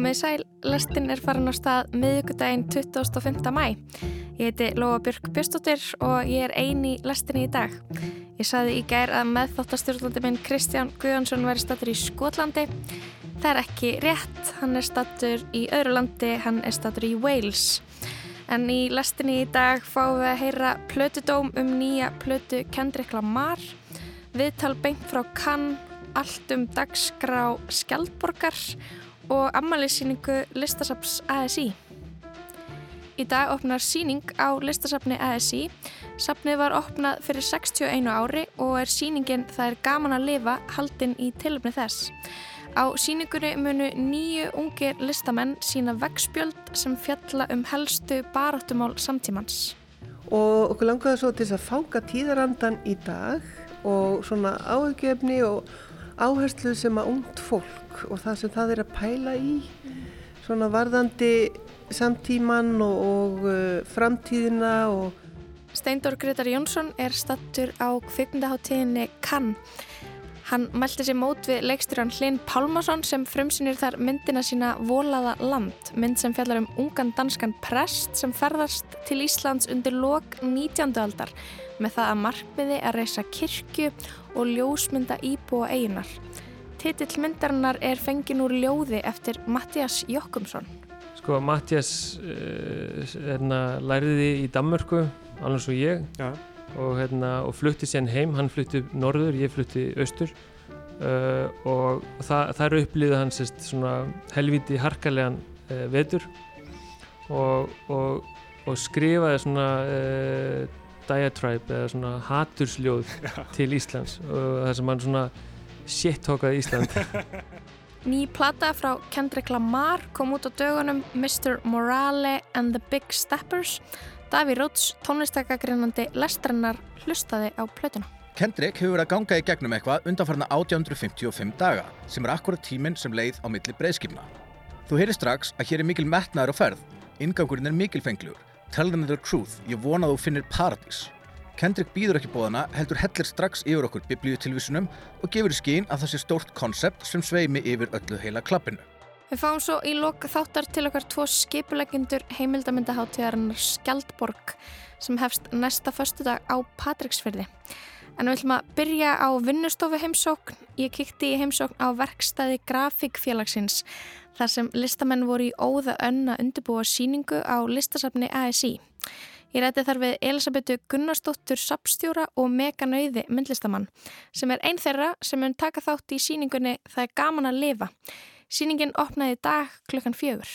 Komið sæl, lestin er farin á stað miðugudaginn 25. mæ. Ég heiti Lóa Björk Björstóttir og ég er eini í lestinni í dag. Ég saði í gær að meðþáttastjórnlandi minn Kristján Guðjónsson væri stattur í Skotlandi. Það er ekki rétt, hann er stattur í öðru landi, hann er stattur í Wales. En í lestinni í dag fáum við að heyra plötudóm um nýja plötu Kendrick Lamar, viðtal beint frá Cannes, allt um dagskrá Skjaldborgar og ammaliðsýningu listasaps ASI. Í dag opnar síning á listasafni ASI. Safnið var opnað fyrir 61 ári og er síningin Það er gaman að lifa haldinn í tilöfni þess. Á síningunni munu nýju ungir listamenn sína vegspjöld sem fjalla um helstu baráttumál samtímans. Og okkur langaði svo til þess að fanga tíðarandan í dag og svona áhugjefni og áherslu sem að ungt fólk og það sem það er að pæla í svona varðandi samtíman og, og uh, framtíðina og Steindor Gretar Jónsson er stattur á kvikmyndaháttíðinni Cannes. Hann mælti sér mót við leikstjóran Hlinn Pálmarsson sem frumsynir þar myndina sína Volaða land, mynd sem fjallar um ungan danskan prest sem ferðast til Íslands undir lok 19. aldar með það að markmiði að reysa kirkju og ljósmynda íbúa eiginar. Titill myndarinnar er fengin úr ljóði eftir Mattias Jokkumsson. Sko Mattias uh, hérna, læriði í Danmörku, alveg svo ég Já. og, hérna, og flutti sér heim, hann flutti norður, ég flutti austur uh, og það, þar upplýði hann sérst svona helviti harkalegan uh, vetur og, og, og skrifaði svona uh, diatribe eða svona hatursljóð til Íslands og það sem hann svona shit-hókaði Ísland Ný plata frá Kendrick Lamar kom út á dögunum Mr. Morale and the Big Steppers. Daví Róts, tónlistakagrinnandi lestrannar, hlustaði á plötuna. Kendrick hefur verið að ganga í gegnum eitthvað undanfarna 1855 daga sem er akkurat tíminn sem leið á milli breyðskipna. Þú heyrir strax að hér er mikil metnaður á ferð. Ingangurinn er mikilfengljur. Tell them the truth. Ég vona þú finnir paradís. Kendrick býður ekki bóðana, heldur hellir strax yfir okkur biblíutilvísunum og gefur í skín að það sé stórt konsept sem sveimi yfir öllu heila klappinu. Við fáum svo í lok þáttar til okkar tvo skipulegendur heimildamindaháttíðarinnar Skjaldborg sem hefst næsta föstudag á Patricksfyrði. En við ætlum að byrja á vinnustofu heimsókn. Ég kikti í heimsókn á verkstæði Grafíkfélagsins þar sem listamenn voru í óða önn að undirbúa síningu á listasafni ASI. Ég rætti þar við Elisabetu Gunnarsdóttur Sapstjóra og Megan Auði myndlistamann sem er einn þeirra sem mun taka þátt í síningunni Það er gaman að lifa. Síningin opnaði dag klukkan fjögur.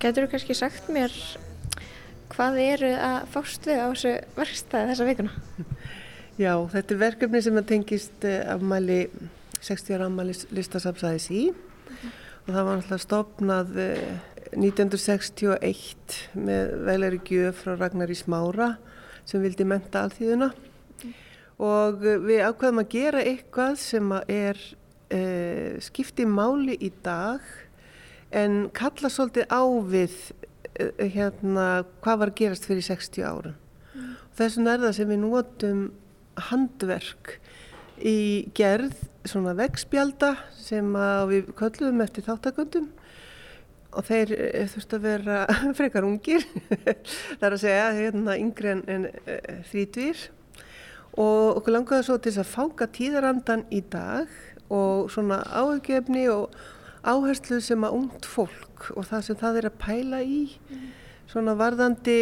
Getur þú kannski sagt mér hvað eru að fást við á þessu verkstæði þessa vikuna? já, þetta er verkefni sem að tengist eh, afmæli 60 ára afmæli listasafsæðis í. Og það var náttúrulega stopnað eh, 1961 með veleri gjöf frá Ragnar í Smára sem vildi menta alþýðuna. Og eh, við ákveðum að gera eitthvað sem að er eh, skipti máli í dag en kalla svolítið á við uh, hérna, hvað var gerast fyrir 60 árum. Mm. Þessum er það sem við notum handverk í gerð svona vegspjalda sem við köllum eftir þáttakundum og þeir þurft að vera frekar ungir, það er að segja hérna, yngri en, en uh, þrítvír og okkur langaði svo til þess að fanga tíðarandan í dag og svona áhugjefni og áherslu sem að ungt fólk og það sem það er að pæla í mm. svona varðandi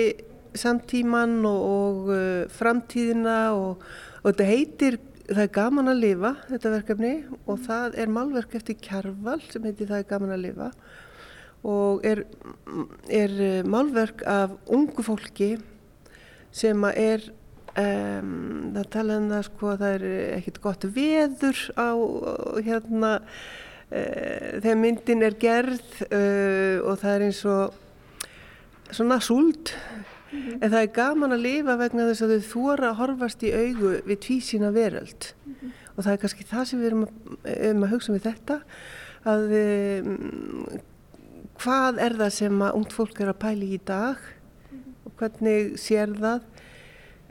samtíman og, og uh, framtíðina og, og þetta heitir það er gaman að lifa þetta verkefni og mm. það er málverk eftir Kjarval sem heitir það er gaman að lifa og er, er málverk af ungu fólki sem að er um, það tala um það sko það er ekkert gott veður á hérna Uh, þegar myndin er gerð uh, og það er eins og svona súld. Mm -hmm. en það er gaman að lifa vegna þess að þau þóra að horfast í augu við tvísina veröld. Mm -hmm. og það er kannski það sem við erum að, um að hugsa með þetta að um, hvað er það sem að ungt fólk er að pæli í dag? Og hvernig sér það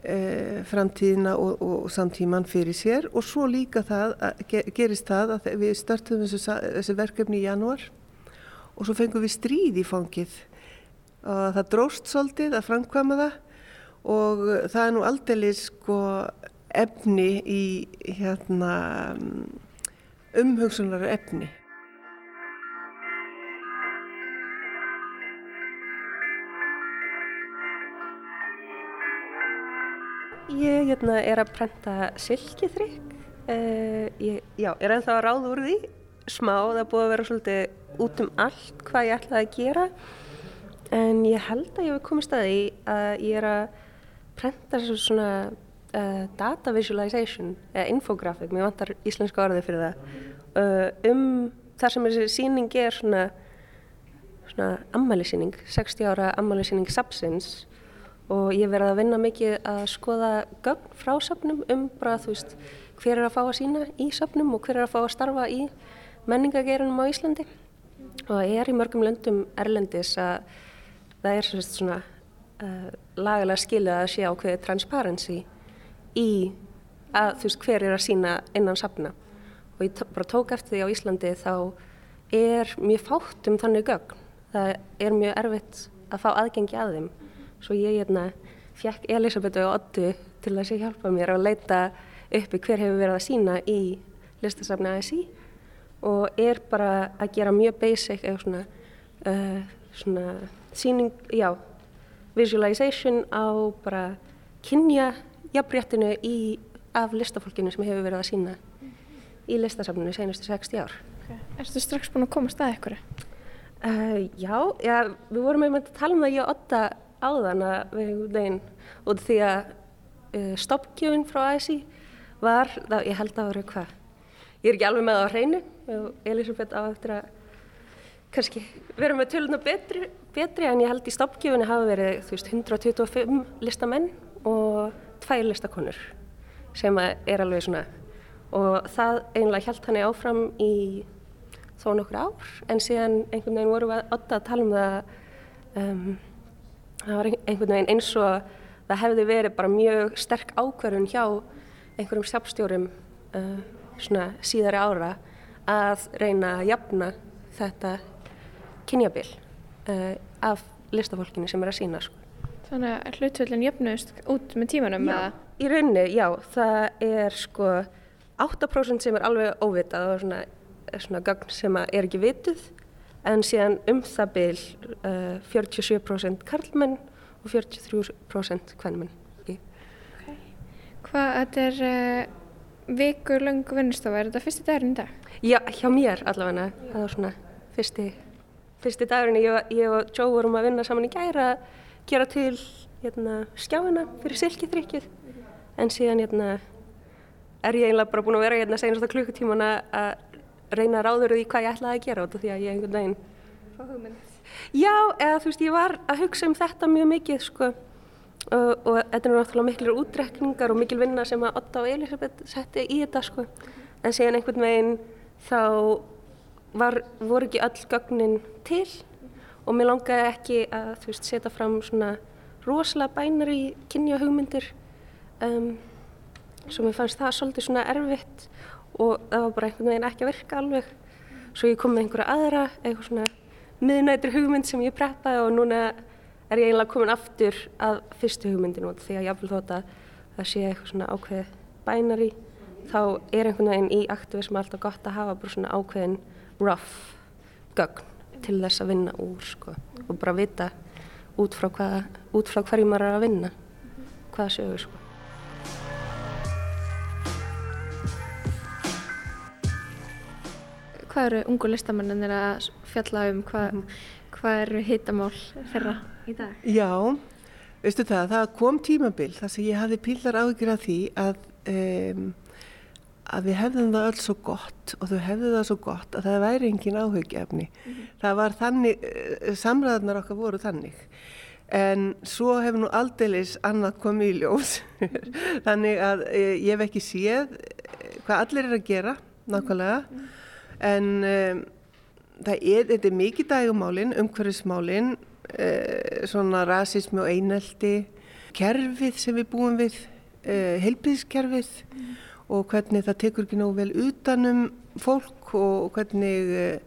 e, framtíðina og, og samtíman fyrir sér og svo líka það að, gerist það að við startum þessu, þessu verkefni í januar og svo fengum við stríð í fangið. Og það dróst svolítið að framkvæma það og það er nú aldrei sko efni í hérna umhugsunar efni Ég hérna, er að prenta silkithrygg. Uh, ég já, er ennþá að ráða úr því. Smá, það búið að vera svolítið út um allt hvað ég ætlaði að gera. En ég held að ég hef komið staði að ég er að prenta svona uh, data visualization, eða infografik, mér vantar íslenska orðið fyrir það, uh, um þar sem þessi síning er svona, svona ammælisíning, 60 ára ammælisíning Sapsins og ég verði að vinna mikið að skoða gögn frá söfnum um bara þú veist hver er að fá að sína í söfnum og hver er að fá að starfa í menningagerunum á Íslandi. Og ég er í mörgum löndum erlendis að það er svona uh, lagalega skilið að sé ákveðið transparency í að þú veist hver er að sína innan söfna og ég bara tók eftir því á Íslandi þá er mjög fátt um þannig gögn. Það er mjög erfitt að fá aðgengi að þeim Svo ég hérna fjekk Elisabethu og Ottu til að sé hjálpa mér að leita uppi hver hefur verið að sína í listasafni ASI og er bara að gera mjög basic eða svona, uh, svona síning, já, visualization á bara kynja jafnréttinu í, af listafólkinu sem hefur verið að sína í listasafninu senastu 60 ár. Okay. Erstu strax búin að komast að ykkur? Uh, já, já, við vorum einmitt að tala um það ég og Otta áðan að við hefum deginn út því að uh, stoppgjöfin frá ASI var, þá, ég held að það voru hvað, ég er ekki alveg með á hreinu og Elisabeth á eftir að kannski vera með töluna betri, betri en ég held í stoppgjöfinni hafa verið þú veist 125 listamenn og tvær listakonur sem er alveg svona og það einlega held hann áfram í þó nokkur ár en síðan einhvern veginn voru við að tala um það um, það var einhvern veginn eins og það hefði verið bara mjög sterk ákverðun hjá einhverjum sjálfstjórum uh, svona síðari ára að reyna að jafna þetta kynjabil uh, af listafólkinu sem er að sína sko. Þannig að hlutvöldin jöfnust út með tímanum? Já, í rauninni, já, það er sko 8% sem er alveg óvitað og svona, svona gagn sem er ekki vituð en síðan um það byl uh, 47% karlmenn og 43% kvennmenn. Okay. Hvað, þetta er uh, vikur langu vinnustofa, er þetta fyrsti dagurinn í dag? Já, hjá mér allavega, það var svona fyrsti, fyrsti dagurinn, ég, ég og Joe vorum að vinna saman í gæra að gera til hérna, skjáina fyrir silkithrykkið, en síðan hérna, er ég einlega bara búin að vera hérna senast á klukkutíman að reyna ráður því hvað ég ætlaði að gera út af því að ég einhvern veginn Fá hugmynd Já, eða þú veist, ég var að hugsa um þetta mjög mikið sko. Og, og þetta er náttúrulega mikilur útrekningar og mikil vinna sem að Otta og Elisabeth setti í þetta sko. En síðan einhvern veginn þá var, voru ekki öll gögnin til og mér langaði ekki að þú veist, setja fram svona rosalega bænar í kynja hugmyndir um, svo mér fannst það svolítið svona erfitt og það var bara einhvern veginn ekki að virka alveg. Svo ég kom með einhverja aðra eitthvað svona miðnættir hugmynd sem ég preppaði og núna er ég einlega komin aftur að fyrstu hugmyndin út. Því að jáfnvel þótt að það sé eitthvað svona ákveð bænari þá er einhvern veginn í aktivism alltaf gott að hafa bara svona ákveðin rough gögn til þess að vinna úr sko. Og bara vita út frá, hvað, út frá hverju maður er að vinna hvaða sögur sko hvað eru ungu listamennir að fjalla um, hvað, mm -hmm. hvað eru hitamál þeirra í dag? Já, veistu það, það kom tímabil þar sem ég hafði pílar áhyggjur af því að, um, að við hefðum það öll svo gott og þau hefðu það svo gott að það væri engin áhyggjafni. Mm -hmm. Það var þannig, eh, samræðarnar okkar voru þannig. En svo hefur nú aldeilis annað komið í ljós. þannig að e, ég hef ekki séð hvað allir er að gera nákvæmlega. Mm en um, það er, þetta er mikið dagumálin, umhverfismálin, eh, svona rasismi og eineldi, kerfið sem við búum við, eh, heilbíðskerfið mm. og hvernig það tekur ekki nógu vel utanum fólk og hvernig eh,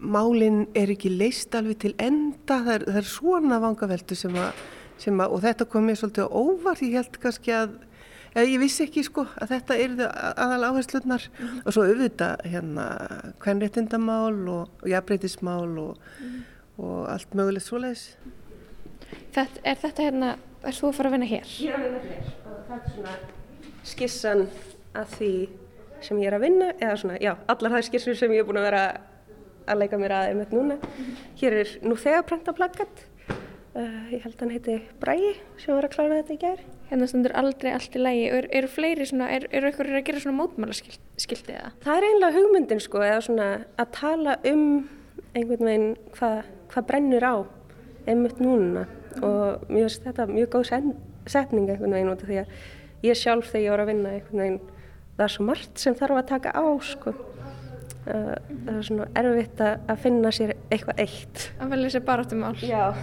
málinn er ekki leist alveg til enda, það er, það er svona vangaveltu sem að, sem að, og þetta kom mér svolítið óvart, ég held kannski að ég vissi ekki sko að þetta er aðal áherslunar mm -hmm. og svo auðvitað hérna kvennréttindamál og, og jafnbreytismál og, mm -hmm. og allt mögulegt svoleiðis. Er þetta hérna, er þú að fara að vinna hér? Ég er að vinna hér og þetta er svona skissan að því sem ég er að vinna eða svona, já, allar það skissur sem ég er búin að vera að leika mér að einmitt núna. Mm -hmm. Hér er nú þegar prenta plaggat, uh, ég held að hann heiti Bræi sem var að klára þetta í gerð hérna stundur aldrei allt í lægi eru er fleiri svona, eru er ykkur að gera svona mótmálaskildi eða? Það er einlega hugmyndin sko eða svona að tala um einhvern veginn hvað hva brennur á einmitt núna. Og mér finnst þetta mjög góð setning einhvern veginn út af því að ég sjálf þegar ég voru að vinna einhvern veginn það er svo margt sem þarf að taka á sko. Það er svona erfitt að finna sér eitthvað eitt. Að velja sér bara áttum ál Já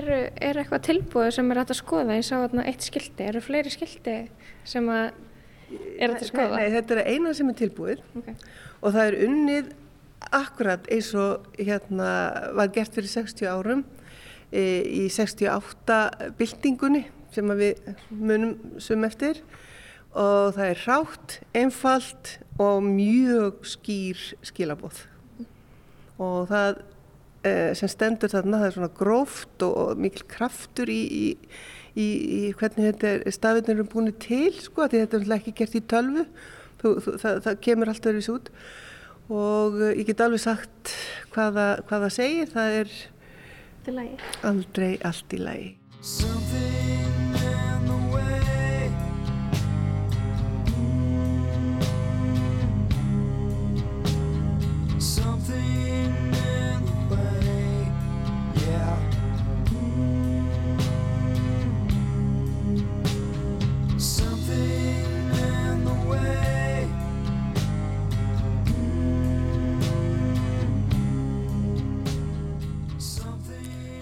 eru, er eitthvað tilbúið sem er hægt að skoða? Ég sá þarna eitt skildi, eru fleiri skildi sem að er hægt að skoða? Nei, nei, þetta er eina sem er tilbúið okay. og það er unnið akkurat eins og hérna var gert fyrir 60 árum e, í 68 byltingunni sem við munum sum eftir og það er rátt, einfalt og mjög skýr skilabóð og það sem stendur þarna, það er svona gróft og, og mikil kraftur í, í, í, í hvernig þetta er, stafinir eru búin til, sko, því þetta er ekki gert í tölvu, þú, þú, það, það kemur alltaf öðruvis út. Og eh, ég get alveg sagt hvaða, hvaða segir, það er aldrei allt í lagi.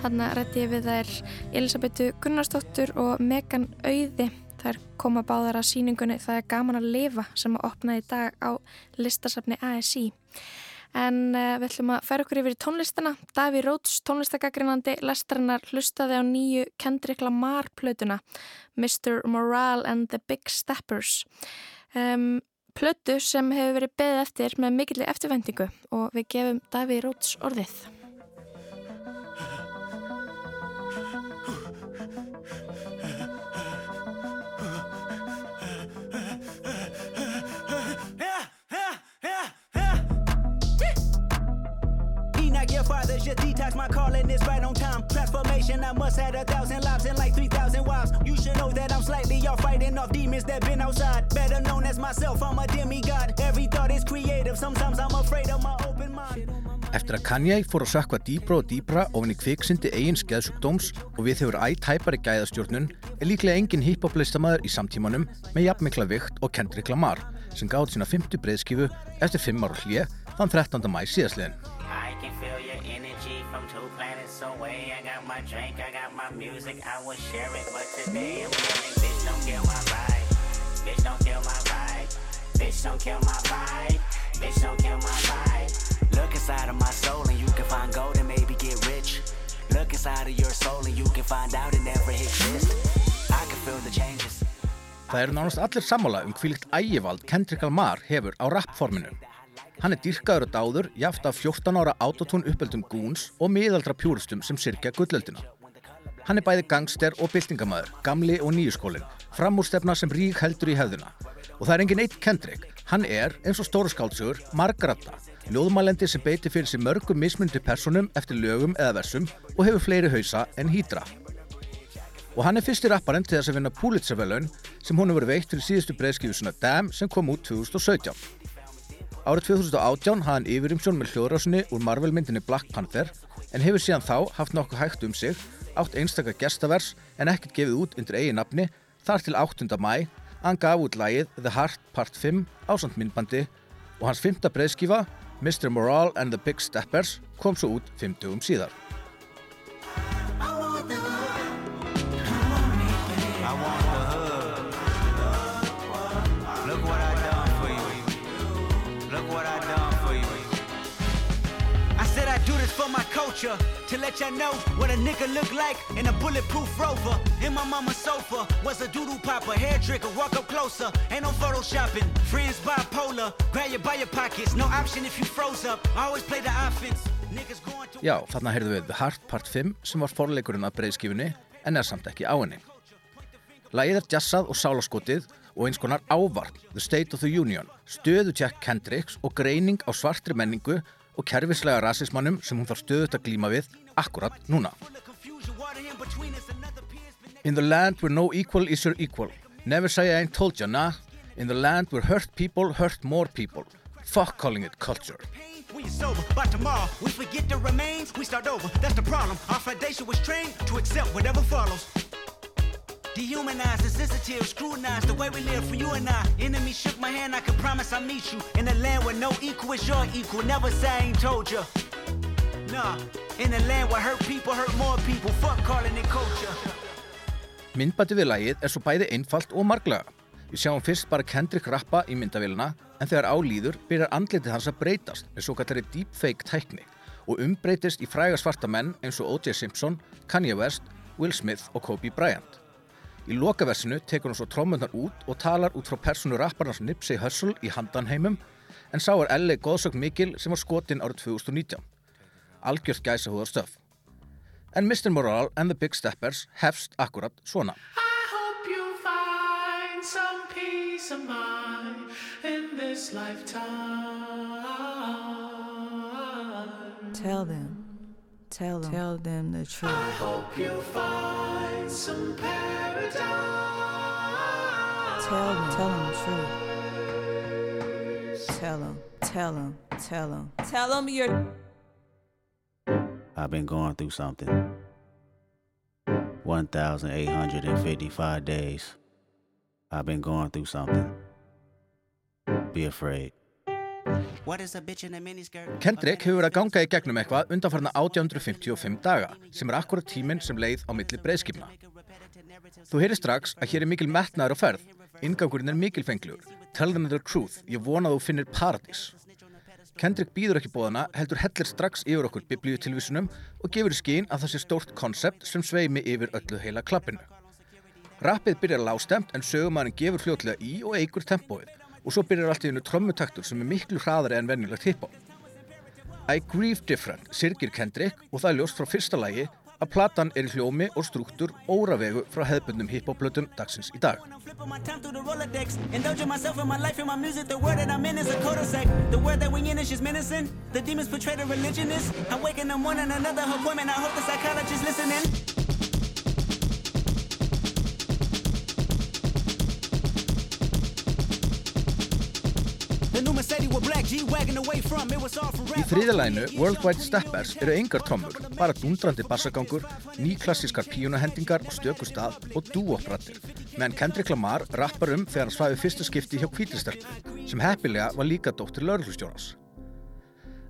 Hanna rétti ég við þær Elisabetu Gunnarsdóttur og Megan Auði. Þær koma báðar að síningunni Það er gaman að lifa sem að opna í dag á listasafni ASI. En uh, við ætlum að færa okkur yfir í tónlistana. Daví Róts, tónlistagagrinandi lestarinnar, hlustaði á nýju Kendrick Lamar plötuna Mr. Morale and the Big Steppers. Um, plötu sem hefur verið beðið eftir með mikilvæg eftirvendingu og við gefum Daví Róts orðið. Just detox my calling is right on time. Transformation, I must have a thousand lives and like 3,000 wives. You should know that I'm slightly off fighting off demons that been outside. Better known as myself, I'm a demigod. Every thought is creative, sometimes I'm afraid of my open mind. Eftir að Kanye fór að sökva dýbra og dýbra ofin í kviksindi eigin skeðsugdóms og við hefur ættæpari gæðastjórnun er líklega engin hip-hop listamæður í samtímanum með jafnmikla vikt og Kendrick Lamar sem gáði sína 50 breyðskifu eftir 5 ára hlið þann 13. mæ síðastliðin. Drink, I got my music, I will share it, but today I'm yelling, bitch don't kill my vibe, bitch don't kill my vibe, bitch don't kill my vibe, bitch don't kill my vibe. Look inside of my soul and you can find gold and maybe get rich. Look inside of your soul and you can find out it never exists. I can feel the changes. Það eru nánast allir sammála um hvílikt ægivald Kendrick Lamar hefur á rappforminu. Hann er dýrkaður og dáður, jaft af 14 ára autotún uppeldum gúns og miðaldra pjúristum sem sirkja gullöldina. Hann er bæði gangster og byltingamæður, gamli og nýjuskólinn, framúrstefna sem rík heldur í hefðuna. Og það er engin eitt Kendrick, hann er, eins og stóru skáltsugur, margratta, ljóðmælendi sem beiti fyrir sig mörgum mismundi personum eftir lögum eða versum og hefur fleiri hausa en hýdra. Og hann er fyrsti rapparinn til þess að vinna Pulitzer-velun sem hún hefur veitt fyrir síðustu breyðskifusuna Damn sem kom út 2017. Árið 2018 hafði hann yfirimsjón með hljóðrásunni úr Marvel-myndinni Black Panther en hefur síðan þá haft nokkuð hægt um sig, átt einstakar gestavers en ekkert gefið út undir eigi nafni þar til 8. mæ Hann gaf út lagið The Heart Part 5 ásand myndbandi og hans fymta breyðskifa Mr. Morale and the Big Steppers kom svo út 50 um síðar. For my culture to let y'all know what a nigga look like in a bulletproof rover. In my mama's sofa was a doodoo popper, hair trigger, walk up closer. Ain't no photoshopping. Friends bipolar, grab you by your pockets. No option if you froze up. I always play the offense. Já, þarna heyrðum við The Heart Part 5 sem var forleikurinn af breyðskifunni en er samt ekki á henni. Lagið er jazzað og sálaskotið og eins konar ávarp, The State of the Union, stöðu Jack Kendricks og greining á svartri menningu og kerfislega rasismannum sem hún þarf stöðut að glíma við akkurat núna. in the land where no equal is your equal. Never say I ain't told ya, nah. In the land where hurt people hurt more people. Fuck calling it culture. you're sober. By tomorrow, we forget the remains, we start over. That's the problem. Our foundation was trained to accept whatever follows. Dehumanized, insensitive, scrutinized the way we live for you and I. Enemy shook my hand, I can promise I'll meet you. In a land where no equal is your equal. Never say I ain't told ya. Nah, in a land where hurt people hurt more people. Fuck calling it culture. Myndbæti við lagið er svo bæði einfalt og marglega. Við sjáum fyrst bara Kendrick rappa í myndavélina en þegar álýður byrjar andlitið hans að breytast með svo kallari deepfake tækni og umbreytist í fræga svarta menn eins og O.J. Simpson, Kanye West, Will Smith og Kobe Bryant. Í lokaversinu tekur hann svo trómmunar út og talar út frá personu rapparnas Nipsey Hussle í handanheimum en sá er L.A. góðsögn mikil sem var skotin árið 2019. Algjört gæsa húðar stöf. En Mr. Morale and the Big Steppers hefst akkurat svona. I hope you find some peace of mind in this lifetime. Tell them. Tell them. Tell them the truth. I hope you find Tell them. Tell them the truth. Tell them. Tell them. Tell them. Tell them you're. I've been going through something. 1,855 days. I've been going through something. Be afraid. Kendrick hefur verið að ganga í gegnum eitthvað undanfarna 1855 daga sem er akkurat tíminn sem leið á milli breyðskipna. Þú heyrir strax að hér er mikil metnaður á ferð. Ingangurinn er mikilfenglugur. Tell them the truth. Ég vona þú finnir paradís. Kendrick býður ekki bóðana, heldur hellir strax yfir okkur biblíu tilvísunum og gefur í skín að það sé stórt konsept sem sveimi yfir öllu heila klappinu. Rappið byrjar lástemt en sögumæðin gefur fljótlega í og eigur tempóið og svo byrjar allt í hennu trommutaktur sem er miklu hraðari en venjulegt hiphop. I Grieve Different sirgir Kendrick og það er ljóst frá fyrsta lagi að platan er í hljómi og struktúr óravegu frá hefðbundum hiphop-plötum dagsins í dag. Í þriðalæginu Worldwide Steppers eru engar trommur, bara dundrandi bassagangur, nýklassískar píunahendingar og stökustaf og dúoprattir. Meðan Kendrick Lamar rappar um þegar hann svaði fyrsta skipti hjá kvítistelpu, sem heppilega var líka dóttir lauruglustjónas.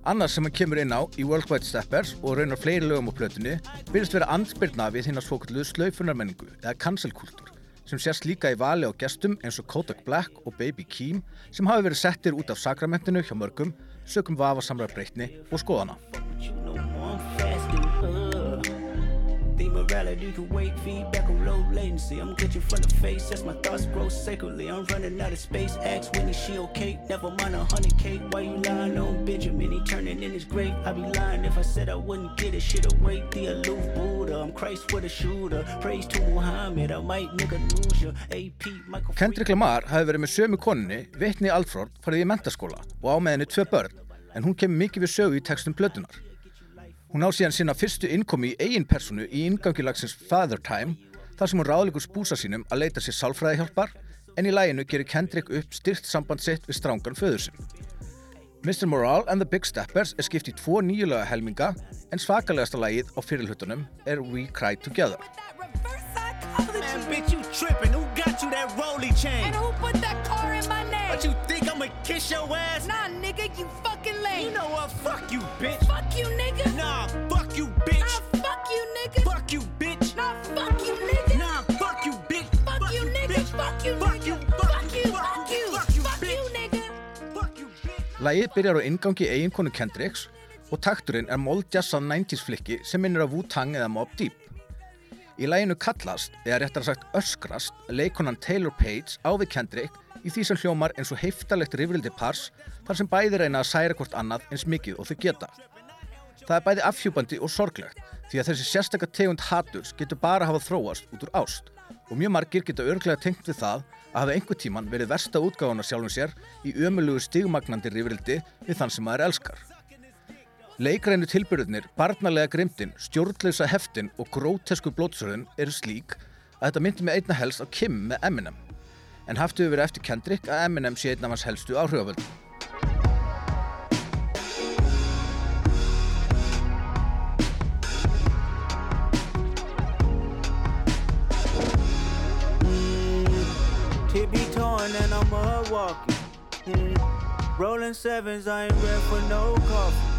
Annars sem hann kemur inn á í Worldwide Steppers og raunar fleiri lögum á plötunni byrjast vera andspyrna við hinn að svokalluðu slaufunarmenningu eða cancelkultúr sem sést líka í vali á gestum eins og Kodak Black og Baby Keem sem hafi verið settir út af sakramentinu hjá mörgum sökum vafasamra breytni og skoðana. The morality can wait, feedback on low latency. I'm glitching from the face as my thoughts grow sacredly. I'm running out of space. Ask Winnie, she okay? Never mind a hundred K. Why you lying on Benjamin? He turning in his grave. I'd be lying if I said I wouldn't get it. Shit away, the aloof Buddha. I'm Christ with a shooter. Praise to Muhammad. I might nigga lose you. AP, Michael. Kendrick Lamar hafi verið með sömu konunni, Whitney Alford, farið í mentaskóla og á með henni tvö börn, en hún kemur mikið við sögu í textum plötunar. Hún á síðan sinna fyrstu innkomi í eigin personu í ingangilagsins Father Time, þar sem hún ráðleikur spúsa sínum að leita sér sálfræðihjálpar, en í læginu gerir Kendrick upp styrt samband sitt við strángan föður sinn. Mr. Morale and the Big Steppers er skipt í tvo nýjulega helminga, en svakalegasta lagið á fyrirlutunum er We Cry Together. Man, bitch, kiss your ass? Nah, nigga, you fucking lame. You know what? Fuck you, bitch. Fuck you, nigga. Nah, fuck you, bitch. Nah, fuck you, nigga. Fuck you, bitch. Nah, fuck you, nigga. Nah, fuck you, bitch. Fuck you, nigga. Fuck you, Fuck you, fuck Fuck you, fuck fuck you, fuck you, Fuck you, bitch. nigga. Fuck you, bitch. Lægið byrjar á ingangi eiginkonu Kendricks og takturinn er moldjassað 90s flikki sem minnir á Wu-Tang eða Mobb Deep. Í læginu kallast, eða réttar sagt öskrast, leikonan Taylor Page á við Kendrick í því sem hljómar eins og heiftalegt rifrildi pars þar sem bæði reyna að særa hvort annað eins mikið og þau geta. Það er bæði afhjúbandi og sorglegt því að þessi sérstakka tegund haturs getur bara hafa þróast út úr ást og mjög margir geta örglega tengt við það að hafa einhver tíman verið versta útgáðan af sjálfum sér í ömulugu stigmagnandi rifrildi við þann sem maður elskar. Leikrænu tilbyrðunir, barnalega grimtin, stjórnleysa heftin og grótesku blótsröðun eru slík að þetta myndi með einna helst á Kim með Eminem. En haftu við verið eftir Kendrick að Eminem sé einn af hans helstu áhrifavöld. Tippy torn and I'm mud walking. Mm. Rolling sevens, I ain't ready for no coffee.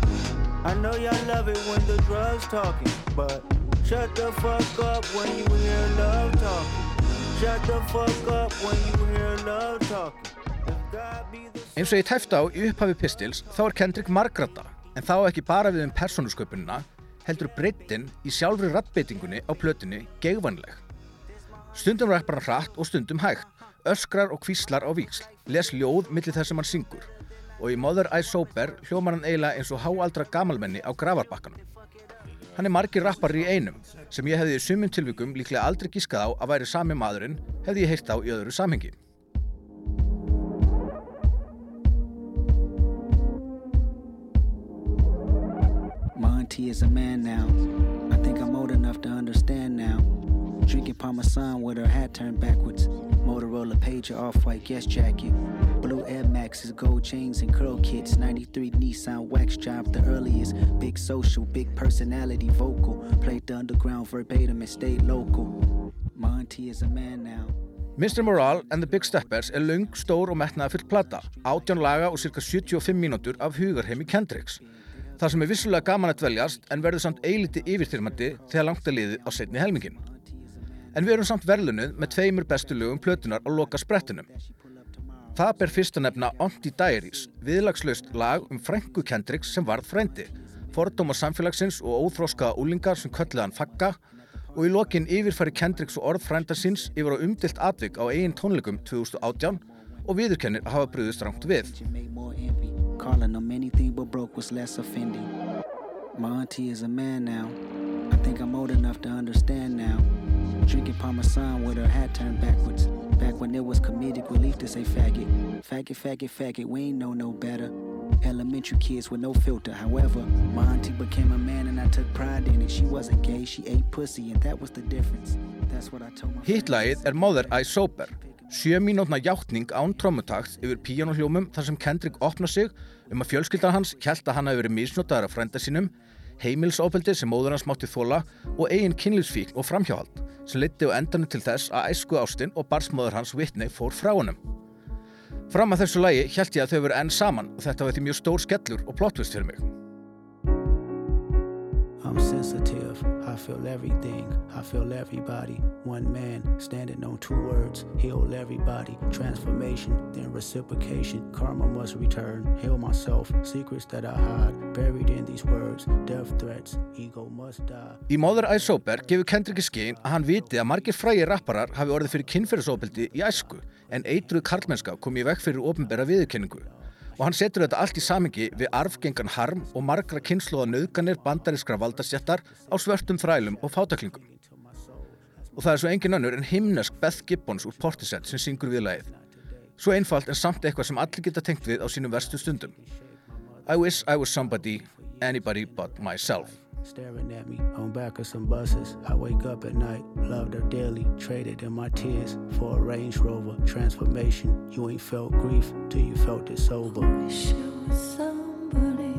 I know y'all love it when the drugs talking, but shut the fuck up when you hear love talking. Shut the fuck up when you hear love talking. Eins og ég tæfti á í upphafi Pistils þá er Kendrick margrata en þá ekki bara við um persónusköpunina heldur breyttin í sjálfri rattbeitingunni á plötunni geigvanleg. Stundum rappar hann hratt og stundum hægt, öskrar og kvíslar á víksl, les ljóð millir þess sem hann syngur og í Mother I Sober hljómar hann eiginlega eins og háaldra gamalmenni á gravarbakkanum. Hann er margir rappar í einum sem ég hefði í sumum tilvikum líklega aldrei gískað á að væri sami maðurinn hefði ég heyrt á í öðru samhengi. Monty is a man now. I think I'm old enough to understand now. Drinking Parmesan with her hat turned backwards. Motorola pager, off-white guest jacket. Blue Air Maxes, gold chains and curl kits. 93 Nissan wax job, the earliest. Big social, big personality, vocal. Played the underground verbatim and stayed local. Monty is a man now. Mr. Morale and the Big Steppers er laung, stór og metnaðafull plata, 18 laga og cirka 75 mínútur af hugarheimi Kendricks. Það sem er vissulega gaman að dveljast en verður samt eiliti yfirþyrmandi þegar langt að liði á setni helmingin. En við erum samt verðlunuð með tveimur bestu lögum plötunar á loka sprettunum. Það ber fyrst að nefna Onti Diaries, viðlagslaust lag um frængu Kendricks sem varð frændi, fordóma samfélagsins og óþróskaða úlingar sem kölluði hann fagga og í lokin yfirfæri Kendricks og orð frænda síns yfir á umdilt atvik á eigin tónleikum 2018 og viðurkennir hafa brúðist rangt við. My auntie is a man now. I think I'm old enough to understand now. Drinking Parmesan with her hat turned backwards. Back when it was comedic relief to say faggot. Faggot, faggot, faggot, we ain't know no better. Elementary kids with no filter. However, my auntie became a man and I took pride in it. She wasn't gay, she ate pussy, and that was the difference. That's what I told my Hittlagið er Mother I Sober, sjö mínútna játning án trommutakt yfir píjánuhljómum þar sem Kendrick opna sig um að fjölskyldan hans held að hann hafi verið misnotaður af frænda sínum, heimilsofbeldi sem móður hans mátti þóla og eigin kynlífsfík og framhjáhald sem leiddi á endanum til þess að æsku ástinn og barsmóður hans Whitney fór frá honum. Fram að þessu lagi held ég að þau veru enn saman og þetta var því mjög stór skellur og plottvist fyrir mig. I feel everything. I feel everybody. One man standing on two words. Heal everybody. Transformation, then reciprocation. Karma must return. Heal myself. Secrets that I hide. Buried in these words. Death threats. Ego must die. Í Mother I Sober gefur Kendrick í skinn að hann viti að margir frægir rapparar hafi orðið fyrir kynferðisofbeldi í æsku en eitruð karlmennska kom í vekk fyrir ofinbera viðurkenningu. Og hann setur þetta allt í samingi við arfgengan harm og margra kynnslóða nöðganir bandarískra valdastjættar á svörtum þrælum og fátaklingum. Og það er svo engin önnur en himnesk Beth Gibbons úr Portishead sem syngur við lagið. Svo einfalt en samt eitthvað sem allir geta tengt við á sínum verstu stundum. I wish I was somebody, anybody but myself. Staring at me on back of some buses. I wake up at night, loved her daily, traded in my tears for a Range Rover. Transformation, you ain't felt grief till you felt it sober. somebody,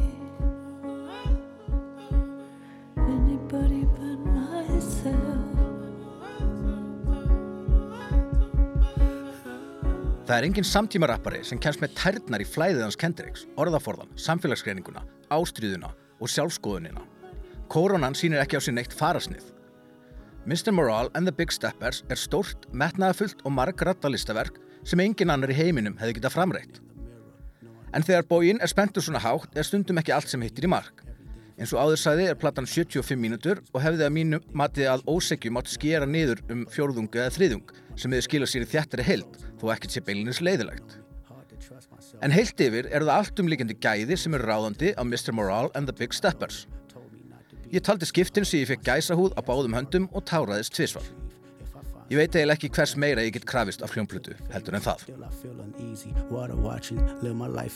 anybody but myself. Það er engin samtímarappari sem kemst með tærnar í flæðið hans Kendricks, orðaforðan, samfélagsgreininguna, ástríðuna og sjálfskoðunina. Koronan sýnir ekki á sér neitt farasnið. Mr. Morale and the Big Steppers er stórt, metnaðafullt og margratta listaverk sem engin annar í heiminum hefði getað framreitt. En þegar bógin er spenntur svona hátt er stundum ekki allt sem hittir í mark. Eins og áður sæði er platan 75 mínútur og hefði að mínu matið að ósegjum átt skera niður um fjórðung eða þriðung sem hefði skilað sér í þjættari heild þó ekkert sé beilinis leiðilegt. En heilt yfir eru það allt umlíkjandi gæði sem eru ráðandi á Mr. Morale and the Big Steppers. Ég taldi skiptin sem ég fekk gæsahúð á báðum höndum og táraðist tvísvar. Ég veit eiginlega ekki hvers meira ég get krafist af hljómplutu heldur en það. Still I feel uneasy. Water watching, live my life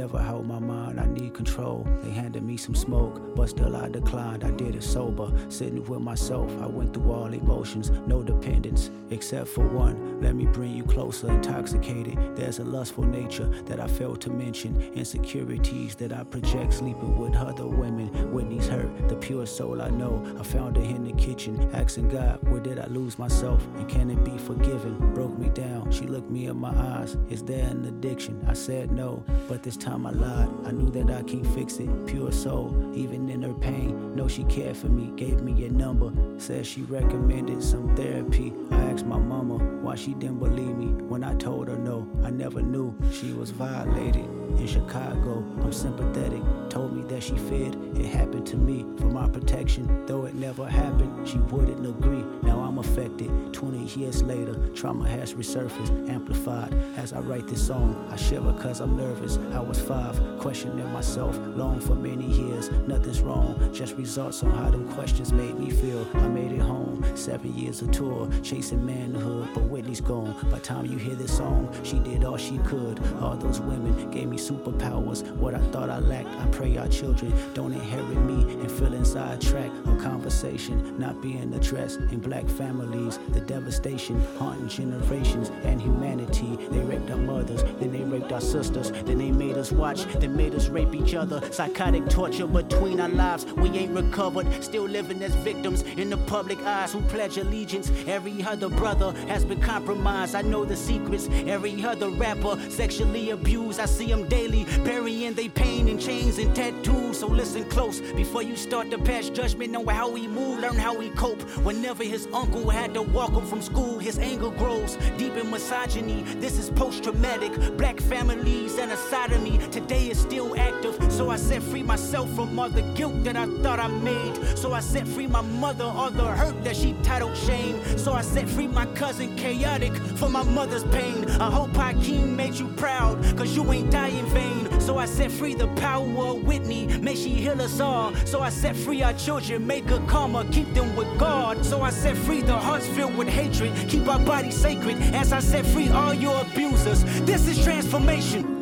never held my mind, I need control. They handed me some smoke, but still I declined, I did it sober. Sitting with myself, I went through all emotions, no dependence, except for one. Let me bring you closer, intoxicated. There's a lustful nature that I failed to mention, insecurities that I project, sleeping with other women. Whitney's hurt, the pure soul I know. I found her in the kitchen, asking God, where did I lose myself? And can it be forgiven? Broke me down, she looked me in my eyes. Is there an addiction? I said no, but this time I lied. I knew that I can't fix it. Pure soul, even in her pain. Know she cared for me, gave me a number. Said she recommended some therapy. I asked my mama why she didn't believe me when I told her no. I never knew she was violated. In Chicago, I'm sympathetic. Told me that she feared it happened to me for my protection. Though it never happened, she wouldn't agree. Now I'm affected. 20 years later, trauma has resurfaced, amplified. As I write this song, I shiver cause I'm nervous. I was five, questioning myself, long for many years. Nothing's wrong, just results on how them questions made me feel. I made it home, seven years of tour, chasing manhood, but Whitney's gone. By time you hear this song, she did all she could. All those women gave me superpowers. What I thought I lacked, I pray our children don't inherit me and feel inside track of conversation not being addressed in black families. The devastation haunting generations and humanity. They raped our mothers, then they raped our sisters, then they made us watch, then made us rape each other. Psychotic torture between our lives. We ain't recovered, still living as victims in the public eyes who pledge allegiance. Every other brother has been compromised. I know the secrets. Every other rapper sexually abused. I see them daily, burying their pain in chains and tattoos. So listen close before you start to pass judgment on how we move, learn how we cope. Whenever his uncle had to walk him from school, his anger grows deep in misogyny. This is post traumatic. Black families and a sodomy today is still active. So I set free myself from all the guilt that I thought I made. So I set free my mother, all the hurt that she titled shame. So I set free my cousin chaotic for my mother's pain. I hope Hakeem made you proud, cause you ain't die in vain. So I set free the power of Whitney, may she heal us all. So I set free our children, make a karma, keep them with God. So I set free the hearts filled with hatred, keep our bodies sacred. As I set free all your abusers, this is transformation.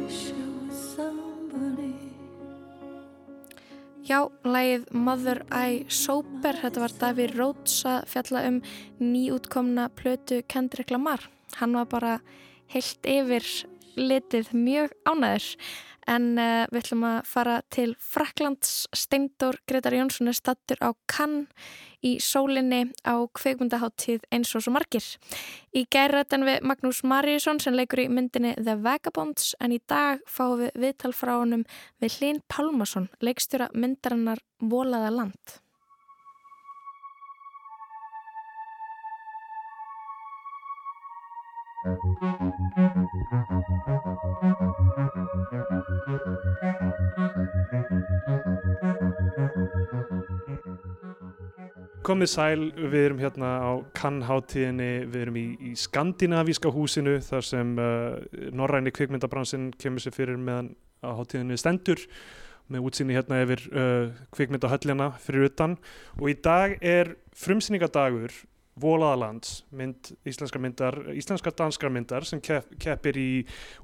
Já, lægið Mother I Sober, þetta var Davíð Rhodes að fjalla um nýútkomna plötu Kendrick Lamar. Hann var bara heilt yfir litið mjög ánæður. En uh, við ætlum að fara til Fraklands Steindor Gretar Jónsson er stattur á Cannes í sólinni á kveikmyndaháttíð eins og svo margir. Í gærættan við Magnús Maríusson sem leikur í myndinni The Vagabonds en í dag fáum við viðtal frá honum við Hlín Pálmarsson, leikstjóra myndarinnar Volaða land. Komið sæl, við erum hérna á Cannes-háttíðinni, við erum í, í skandinavíska húsinu þar sem uh, norræni kvikmyndabransin kemur sér fyrir meðan á háttíðinni stendur með útsýni hérna yfir uh, kvikmyndahöllina fyrir utan. Og í dag er frumsýningadagur Volaðalands, mynd íslenska myndar, íslenska danskra myndar sem kepp, keppir í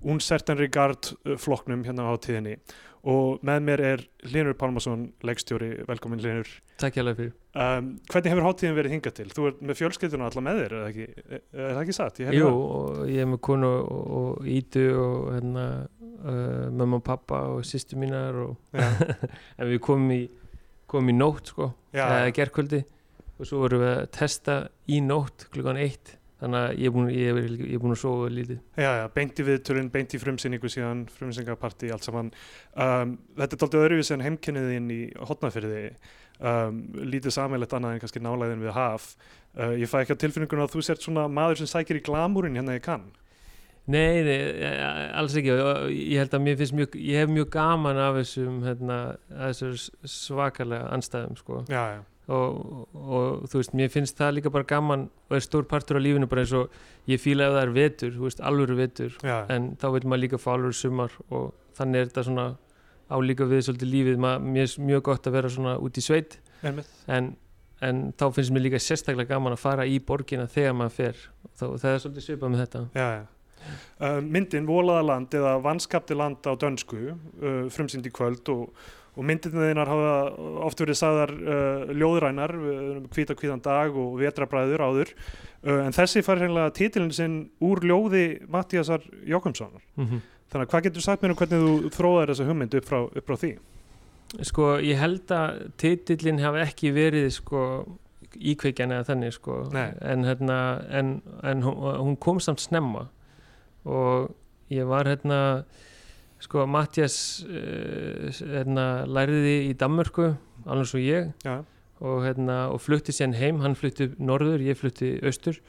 Uncertain Regard uh, flokknum hérna á háttíðinni og með mér er Linur Pálmarsson, leikstjóri, velkomin Linur. Takk hjá fyrir. Um, hvernig hefur háttíðin verið hingað til? Þú er með fjölskylduna alltaf með þér, er það ekki, er, er það ekki satt? Jú, og ég er með konu og, og Ídu og hérna, uh, mamma og pappa og sýstu mínar og en við komum í, komum í nótt sko, gerðkvöldi og svo vorum við að testa í nótt klukkan eitt. Þannig að ég er búin, ég er, ég er búin að sofa lítið. Já, já, beint í viðturinn, beint í frumsýningu síðan frumsýningapartí, allt saman. Um, Þetta er doldið öðruvís en heimkenniðinn í hotnafyrði um, lítið sammeilegt annað en kannski nálæðin við haf. Uh, Ég fæ ekki á tilfinninguna að þú sért svona maður sem sækir í glamúrin hérna ég kann Nei, nei, alls ekki. Ég held að mér finnst mjög, ég hef mjög gaman af þessum, hérna, svakalega anstæðum, sko. Já, já Og, og þú veist, mér finnst það líka bara gaman og er stór partur á lífinu bara eins og ég fíla ef það er vetur, þú veist, alvöru vetur Já. en þá veit maður líka fá alvöru sumar og þannig er þetta svona álíka við svolítið lífið, Ma, mér er mjög gott að vera svona út í sveit en, en þá finnst mér líka sérstaklega gaman að fara í borgina þegar maður fer. Þá, það er svolítið svipað með þetta. Já, já. Uh, myndin Volaðaland eða Vanskapti land á dönsku uh, frumsýnd í kvöld og, og myndinu þeinar hafa oft verið sagðar uh, ljóðrænar, hvita hvítan dag og vetrabræður áður. En þessi fær hreinlega títilin sinn úr ljóði Mattíasar Jókumssonar mm -hmm. þannig að hvað getur sagt mér um hvernig þú þróðar þessa hugmynd upp frá, upp frá því? Sko ég held að títilin hafi ekki verið sko íkveikjan eða þannig sko. En, hérna, en, en hún kom samt snemma. Og ég var hérna sko Mattias uh, hérna læriði í Danmörku alveg svo ég. Ja. og hérna og flutti sér heim, hann flutti norður, ég flutti austur.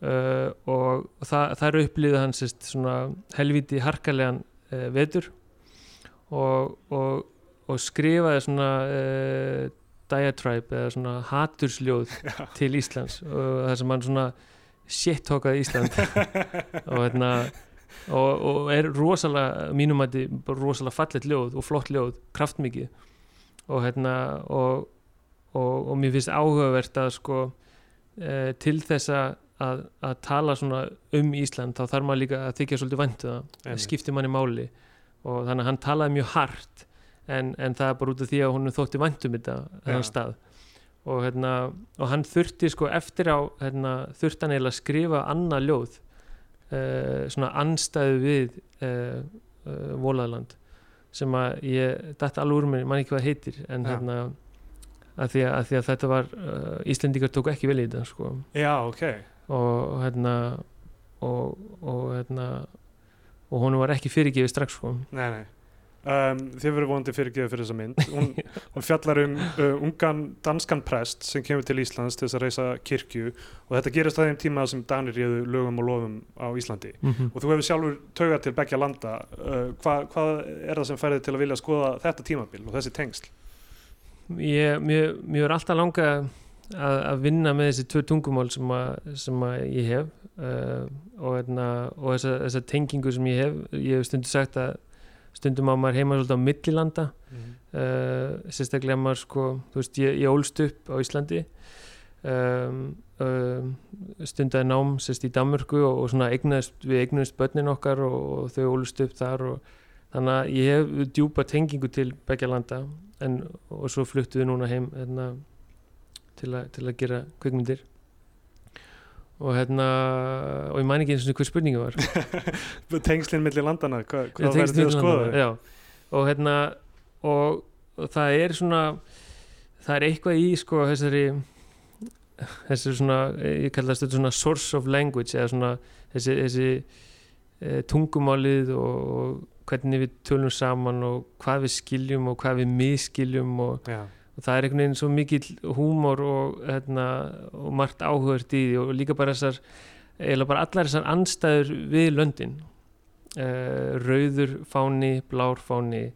Uh, og það, það eru upplýðið hans svona helviti harkalegan uh, vetur. Og, og, og skrifaði svona diatribe eða svona hatursljóð ja. til Íslands. Og það sem hann svona shit-tókaði Ísland. Og hérna og, og er rosalega mínum að þetta rosalega fallet ljóð og flott ljóð, kraftmikið. Og hérna og, og, og mér finnst áhugavert að sko e, til þess að, að tala svona um Ísland þá þarf maður líka að þykja svolítið vantu það, það skiptir manni máli. Og þannig að hann talaði mjög hart en, en það er bara út af því að hún þótti vantum þetta þennan stað. Og, hérna, og hann þurfti sko eftir á hérna, eiginlega að skrifa annað ljóð uh, svona anstæðu við uh, uh, Volaðland sem að ég dætt alveg úr mér, mann ekki hvað heitir en Já. hérna að því að, að því að þetta var Íslendingar tóku ekki vel í þetta sko. Já, ok. Og hérna og, og hérna og hún var ekki fyrirgefið strax sko. Nei, nei Um, þið verður vonandi fyrirgeðu fyrir þessa mynd. Hún, hún fjallar um uh, ungan danskan prest sem kemur til Íslands til þess að reysa kirkju. Og þetta gerist á þeim tíma sem Danir réðu lögum og lofum á Íslandi. Mm -hmm. og þú hefur sjálfur taugat til begja landa. Uh, hva, hvað er það sem færði til að vilja skoða þetta tímabil og þessi tengsl? Ég, mér, mér er alltaf langa að, að vinna með þessi tvö tungumál sem, að, sem að ég hef. Uh, og, hérna, og þessa, þessa tengingu sem ég hef. Ég hef stundu sagt að stundum á maður heima svolítið á millilanda mm. uh, sérstaklega maður sko þú veist ég, ég ólst upp á Íslandi um, um, stundaði nám sérst í Danmörku og, og svona eignaðist, við eignuðist börnin okkar og, og þau ólst upp þar og þannig að ég hef djúpa tengingu til begja landa en, og svo fluttu við núna heim hérna, til, a, til að gera kvikmyndir og hérna og ég mæn ekki eins og hver spurningi var. Tengslinn millir landana Hva, hvað verður þið að skoða já, og hérna og, og það er svona það er eitthvað í sko þessari þessi svona, ég kalla þetta svona source of language eða svona þessi, þessi e, tungumálið og, og hvernig við tölum saman og hvað við skiljum og hvað við miskiljum og, og það er einhvern veginn svo mikill húmor og, hérna, og margt áhugert í því og líka bara þessar eiginlega bara allar þessar anstæður við löndin. Uh, rauður fáni, blár fáni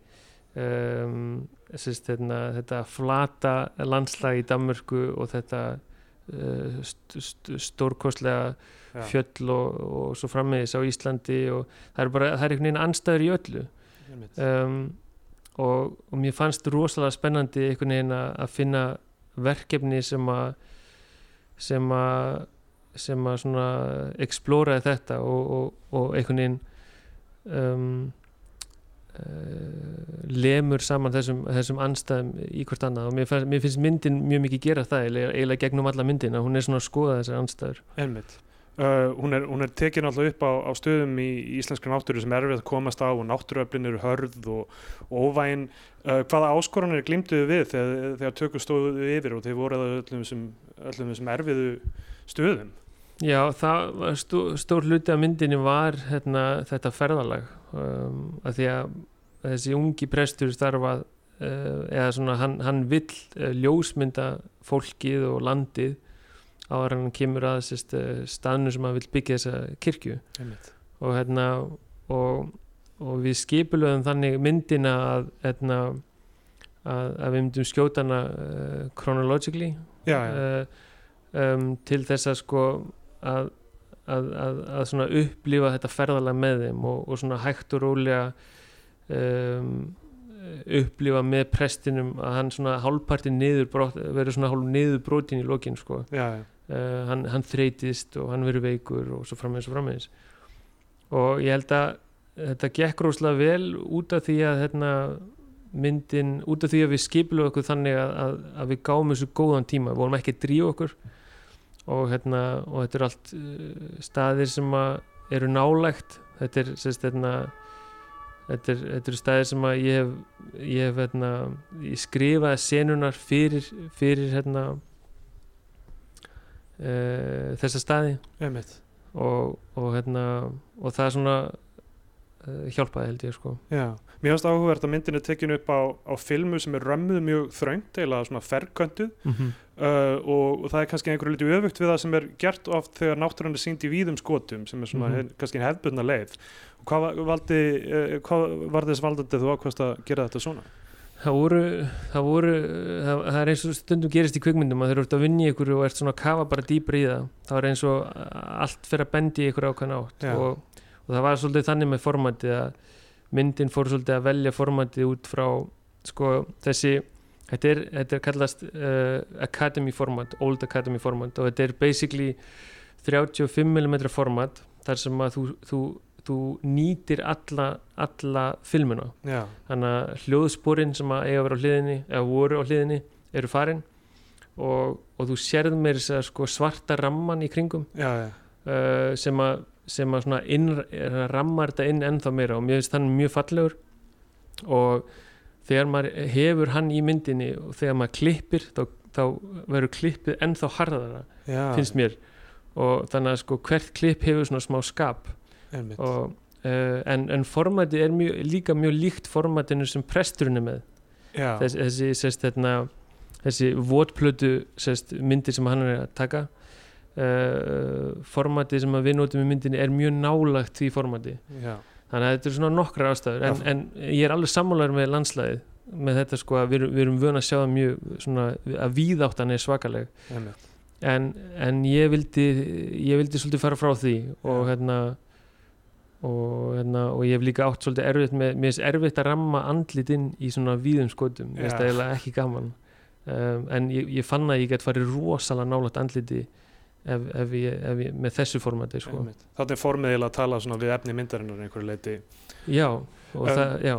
um, sérst, hérna, þetta flata landslag í Danmörku og þetta uh, st st stórkostlega Já. fjöll og, og svo frammiðis á Íslandi og það er bara, það er einhvern veginn anstæður í öllu. Um, og, og mér fannst rosalega spennandi einhvern veginn að að finna verkefni sem að sem að sem að svona explóraði þetta og, og, og einhvern veginn um, uh, lemur saman þessum, þessum anstæðum í hvort annað. Og mér, fannst, mér finnst myndin mjög mikið gera það eiginlega, gegnum alla myndina, hún er svona að skoða þessar anstæður Einmitt. Uh, hún, er, hún er tekin alltaf upp á, á stöðum í, í íslenskri náttúru sem er erfið að komast á og náttúruöflin eru hörð og, og óvægin. Uh, hvaða áskoranir glimtuðu við þegar, þegar tökur stóðu yfir og þeir voru að öllum þessum, öllum þessum erfiðu stöðum? Já, stó, stór hluti af myndinni var hérna, þetta ferðalag um, að því að þessi ungi prestur starfað uh, eða svona hann, hann vill uh, ljósmynda fólkið og landið áður en hann kemur að sérst, uh, staðnu sem hann vill byggja þessa kirkju og hérna og, og við skipulöðum þannig myndina að hérna að, að við myndum skjóta hana uh, chronologically Já, já. uh, um, til þess að sko að, að, að, að svona upplifa þetta ferðalega með þeim og, og svona hægt og rólega um, upplifa með prestinum að hann svona hálfpartin verður svona hálf niður brotin í lokin sko Já, já. Uh, hann, hann þreytist og hann verður veikur og svo frammeins og frammeins og ég held að þetta gekk róslega vel út af því að hérna, myndin, út af því að við skipilum okkur þannig að, að, að við gáum þessu góðan tíma, við vorum ekki að drífa okkur. Og, hérna, og þetta er allt uh, staðir sem eru nálægt. Þetta er sérst hérna Þetta er, þetta er staðir sem ég hef, ég hef hérna, ég skrifaði senunar fyrir, fyrir hérna, uh, þessa staði Einmitt. og, og, hérna, og það er svona uh, hjálpaði held ég sko. Já, mér finnst áhugavert að myndin er tekin upp á, á filmu sem er römmuð mjög þröngt, eða svona ferköntuð Mhm. uh, og, og það er kannski einhverju liti öfugt við það sem er gert oft þegar náttúran er sínd í víðum skotum sem er svona Mhm. hef, kannski hefðbundna leið. Og hvað, va- valdi, uh, hvað var þess valdandi þú ákvæmst að gera þetta svona? Það voru, það voru það, það er eins og stundum gerist í kvikmyndum að þeir eru ert að vinna í ykkur og ert svona að kafa bara dýpra í það. Það var eins og allt fyrir að bendi ykkur ákvæðan átt og, og það var svolítið þannig með formatið að myndin fór svolítið að velja formatið út frá sko þessi þetta er, þetta er kallast uh, Academy format, Old Academy format og þetta er basically 35mm format þar sem að þú, þú, þú nýtir alla, alla filmuna Já. þannig að hljóðsporin sem að eiga að vera á hliðinni eða voru á hliðinni eru farin og, og þú sérð að sko svarta ramman í kringum Já, já. uh, sem að sem að svona inn, að rammar þetta inn ennþá meira og mér finnst hann mjög fallegur og þegar maður hefur hann í myndinni og þegar maður klippir þá, þá verður klippið ennþá harðara Já. finnst mér og þannig að sko hvert klipp hefur svona smá skap. Og, uh, en, en formatið er mjög, líka mjög líkt formatinu sem presturinn er með. Þess, þessi, sérst, hérna, þessi votplötu sérst, myndir sem hann er að taka uh, formatið sem að við notum í myndinni er mjög nálagt því formati. Já. þannig að þetta er svona nokkra ástæður. En, en ég er alveg sammálar með landslæðið með þetta sko að við, við erum vön að sjá það mjög svona að víðáttan er svakaleg. En, en ég vildi ég vildi svolítið fara frá því og hérna og, hérna, og ég hef líka átt svolítið erfitt með, mér finnst erfitt að ramma andlitinn í svona víðum skotum, mér finnst það eiginlega ekki gaman. Um, en ég, ég fann að ég get farið rosalega nálægt andliti ef, ef, ég, ef ég, með þessu formati sko. Þannig er formið eiginlega að tala svona við efni myndarinnar einhverju leiti. já, og Um, það, já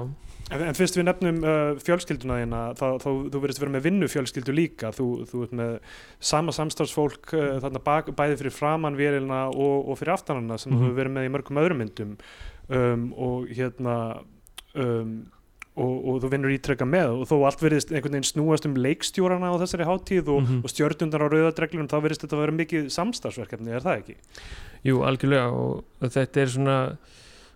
En, en fyrst við nefnum uh, fjölskylduna þína, þú verðist vera með vinnu fjölskyldu líka, þú, þú ert með sama samstarfsfólk uh, þarna bak, bæði fyrir framann vélina og, og fyrir aftanana sem Mhm. þú hefur verið með í mörgum öðrum myndum um, og hérna um, og, og þú vinnur ítrekka með og þó allt verðist einhvern veginn snúast um leikstjórana á þessari hátíð og, Mhm. og stjörnundar á rauðadreglunum, þá verðist þetta að vera mikið samstarfsverkefni, er það ekki? Jú, algjörlega og þetta er svona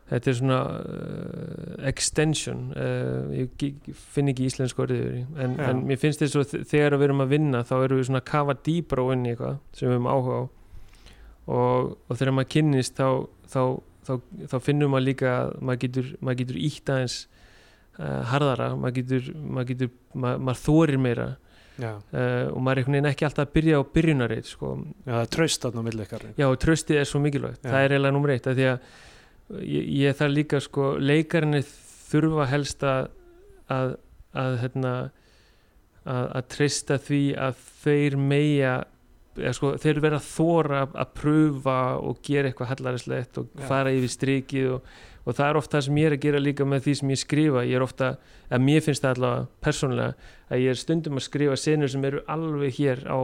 þetta er svona uh, extension uh, ég, finn ekki íslensku orðið yfir en, en mér finnst þess að þegar við erum að vinna þá erum við svona að kafa dýbra á inn í eitthvað sem við höfum áhuga á og, og þegar maður kynnist þá, þá, þá, þá finnum maður líka að maður getur, maður getur ítt aðeins uh, harðara maður getur, maður, getur maður, maður þorir meira uh, og maður er einhvern veginn ekki alltaf að byrja á byrjunarreit sko. Já, það er traust þarna á milli ykkar. Já, og traustið er svo mikilvægt Já. það er eiginlega nummer eitt af því að ég, ég þarf líka sko, leikarinni þurfa helst að að, að, hérna, að, að treysta því að þeir meia eða, sko, þeir vera þóra að, pröfa og gera eitthvað hallarislegt og Já. fara yfir strikið og, og það er ofta það sem ég er að gera líka með því sem ég skrifa ég er ofta, að mér finnst það allavega persónulega að ég er stundum að skrifa senur sem eru alveg hér á,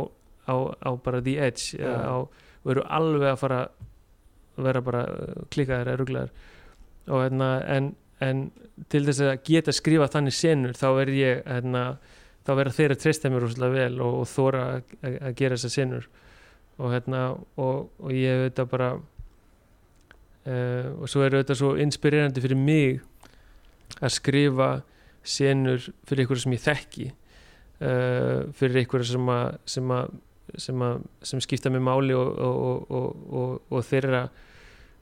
á, á bara the edge Já. og eru alveg að fara vera bara uh, klikkaðir eða ruglaðir. Og hérna en, en til þess að geta skrifa þannig senur þá er ég hérna, þá verða þeir að treysta mér rosalega vel og, og þóra að, gera þessar senur. Og hérna og, og ég hef þetta bara uh, og svo er þetta svo inspirerandi fyrir mig að skrifa senur fyrir ykkur sem ég þekki uh, fyrir ykkur sem að sem að sem, að, skipta með máli og, og, og, og, þeirra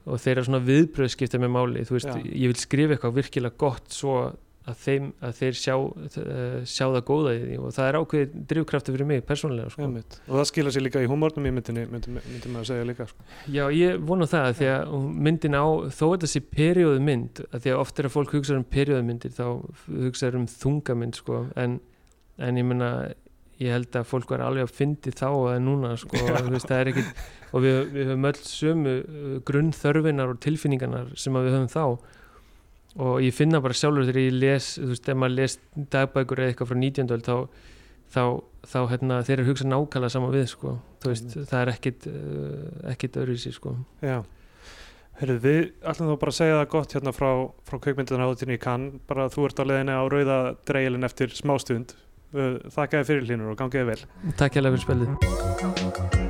og þeirra svona viðbröð skipta með máli þú veist, Já. ég vil skrifa eitthvað virkilega gott svo að, þeim, að þeir sjá, uh, sjá það góða í því og það er ákveðið drivkrafti fyrir mig persónulega sko. Og það skilur sér líka í humornum í myndinni, myndi, myndi maður að segja líka. Sko. Já, ég vona það því að myndin á, þó að þessi perióðu mynd, að því að oft er að fólk hugsa um perióðu myndir, þá hugsa um þungamynd, sko, en, en ég menna, ég held að fólk var alveg að fyndi þá að núna, sko, veist, það er ekkit, og við, við höfum öll sömu uh, grunnþörfinar og tilfinningarnar sem við höfum þá og ég finna bara sjálfur þegar ég les, þú veist, ef maður les dagbækur eða eitthvað frá 19. öld, þá, þá, þá hérna, þeir eru hugsa nákvæmlega saman við, sko, veist, það er ekkit, uh, ekkit öðruvísi, sko. Já. Herru, við ætlum þá bara að segja það gott hérna frá, frá kveikmyndanháttinu í Cannes, bara þú ert á leiðinni á rauða dreigilin eftir smástund. Þakka þér fyrir hlínur og gangiði vel. Takk hérlega fyrir spilið.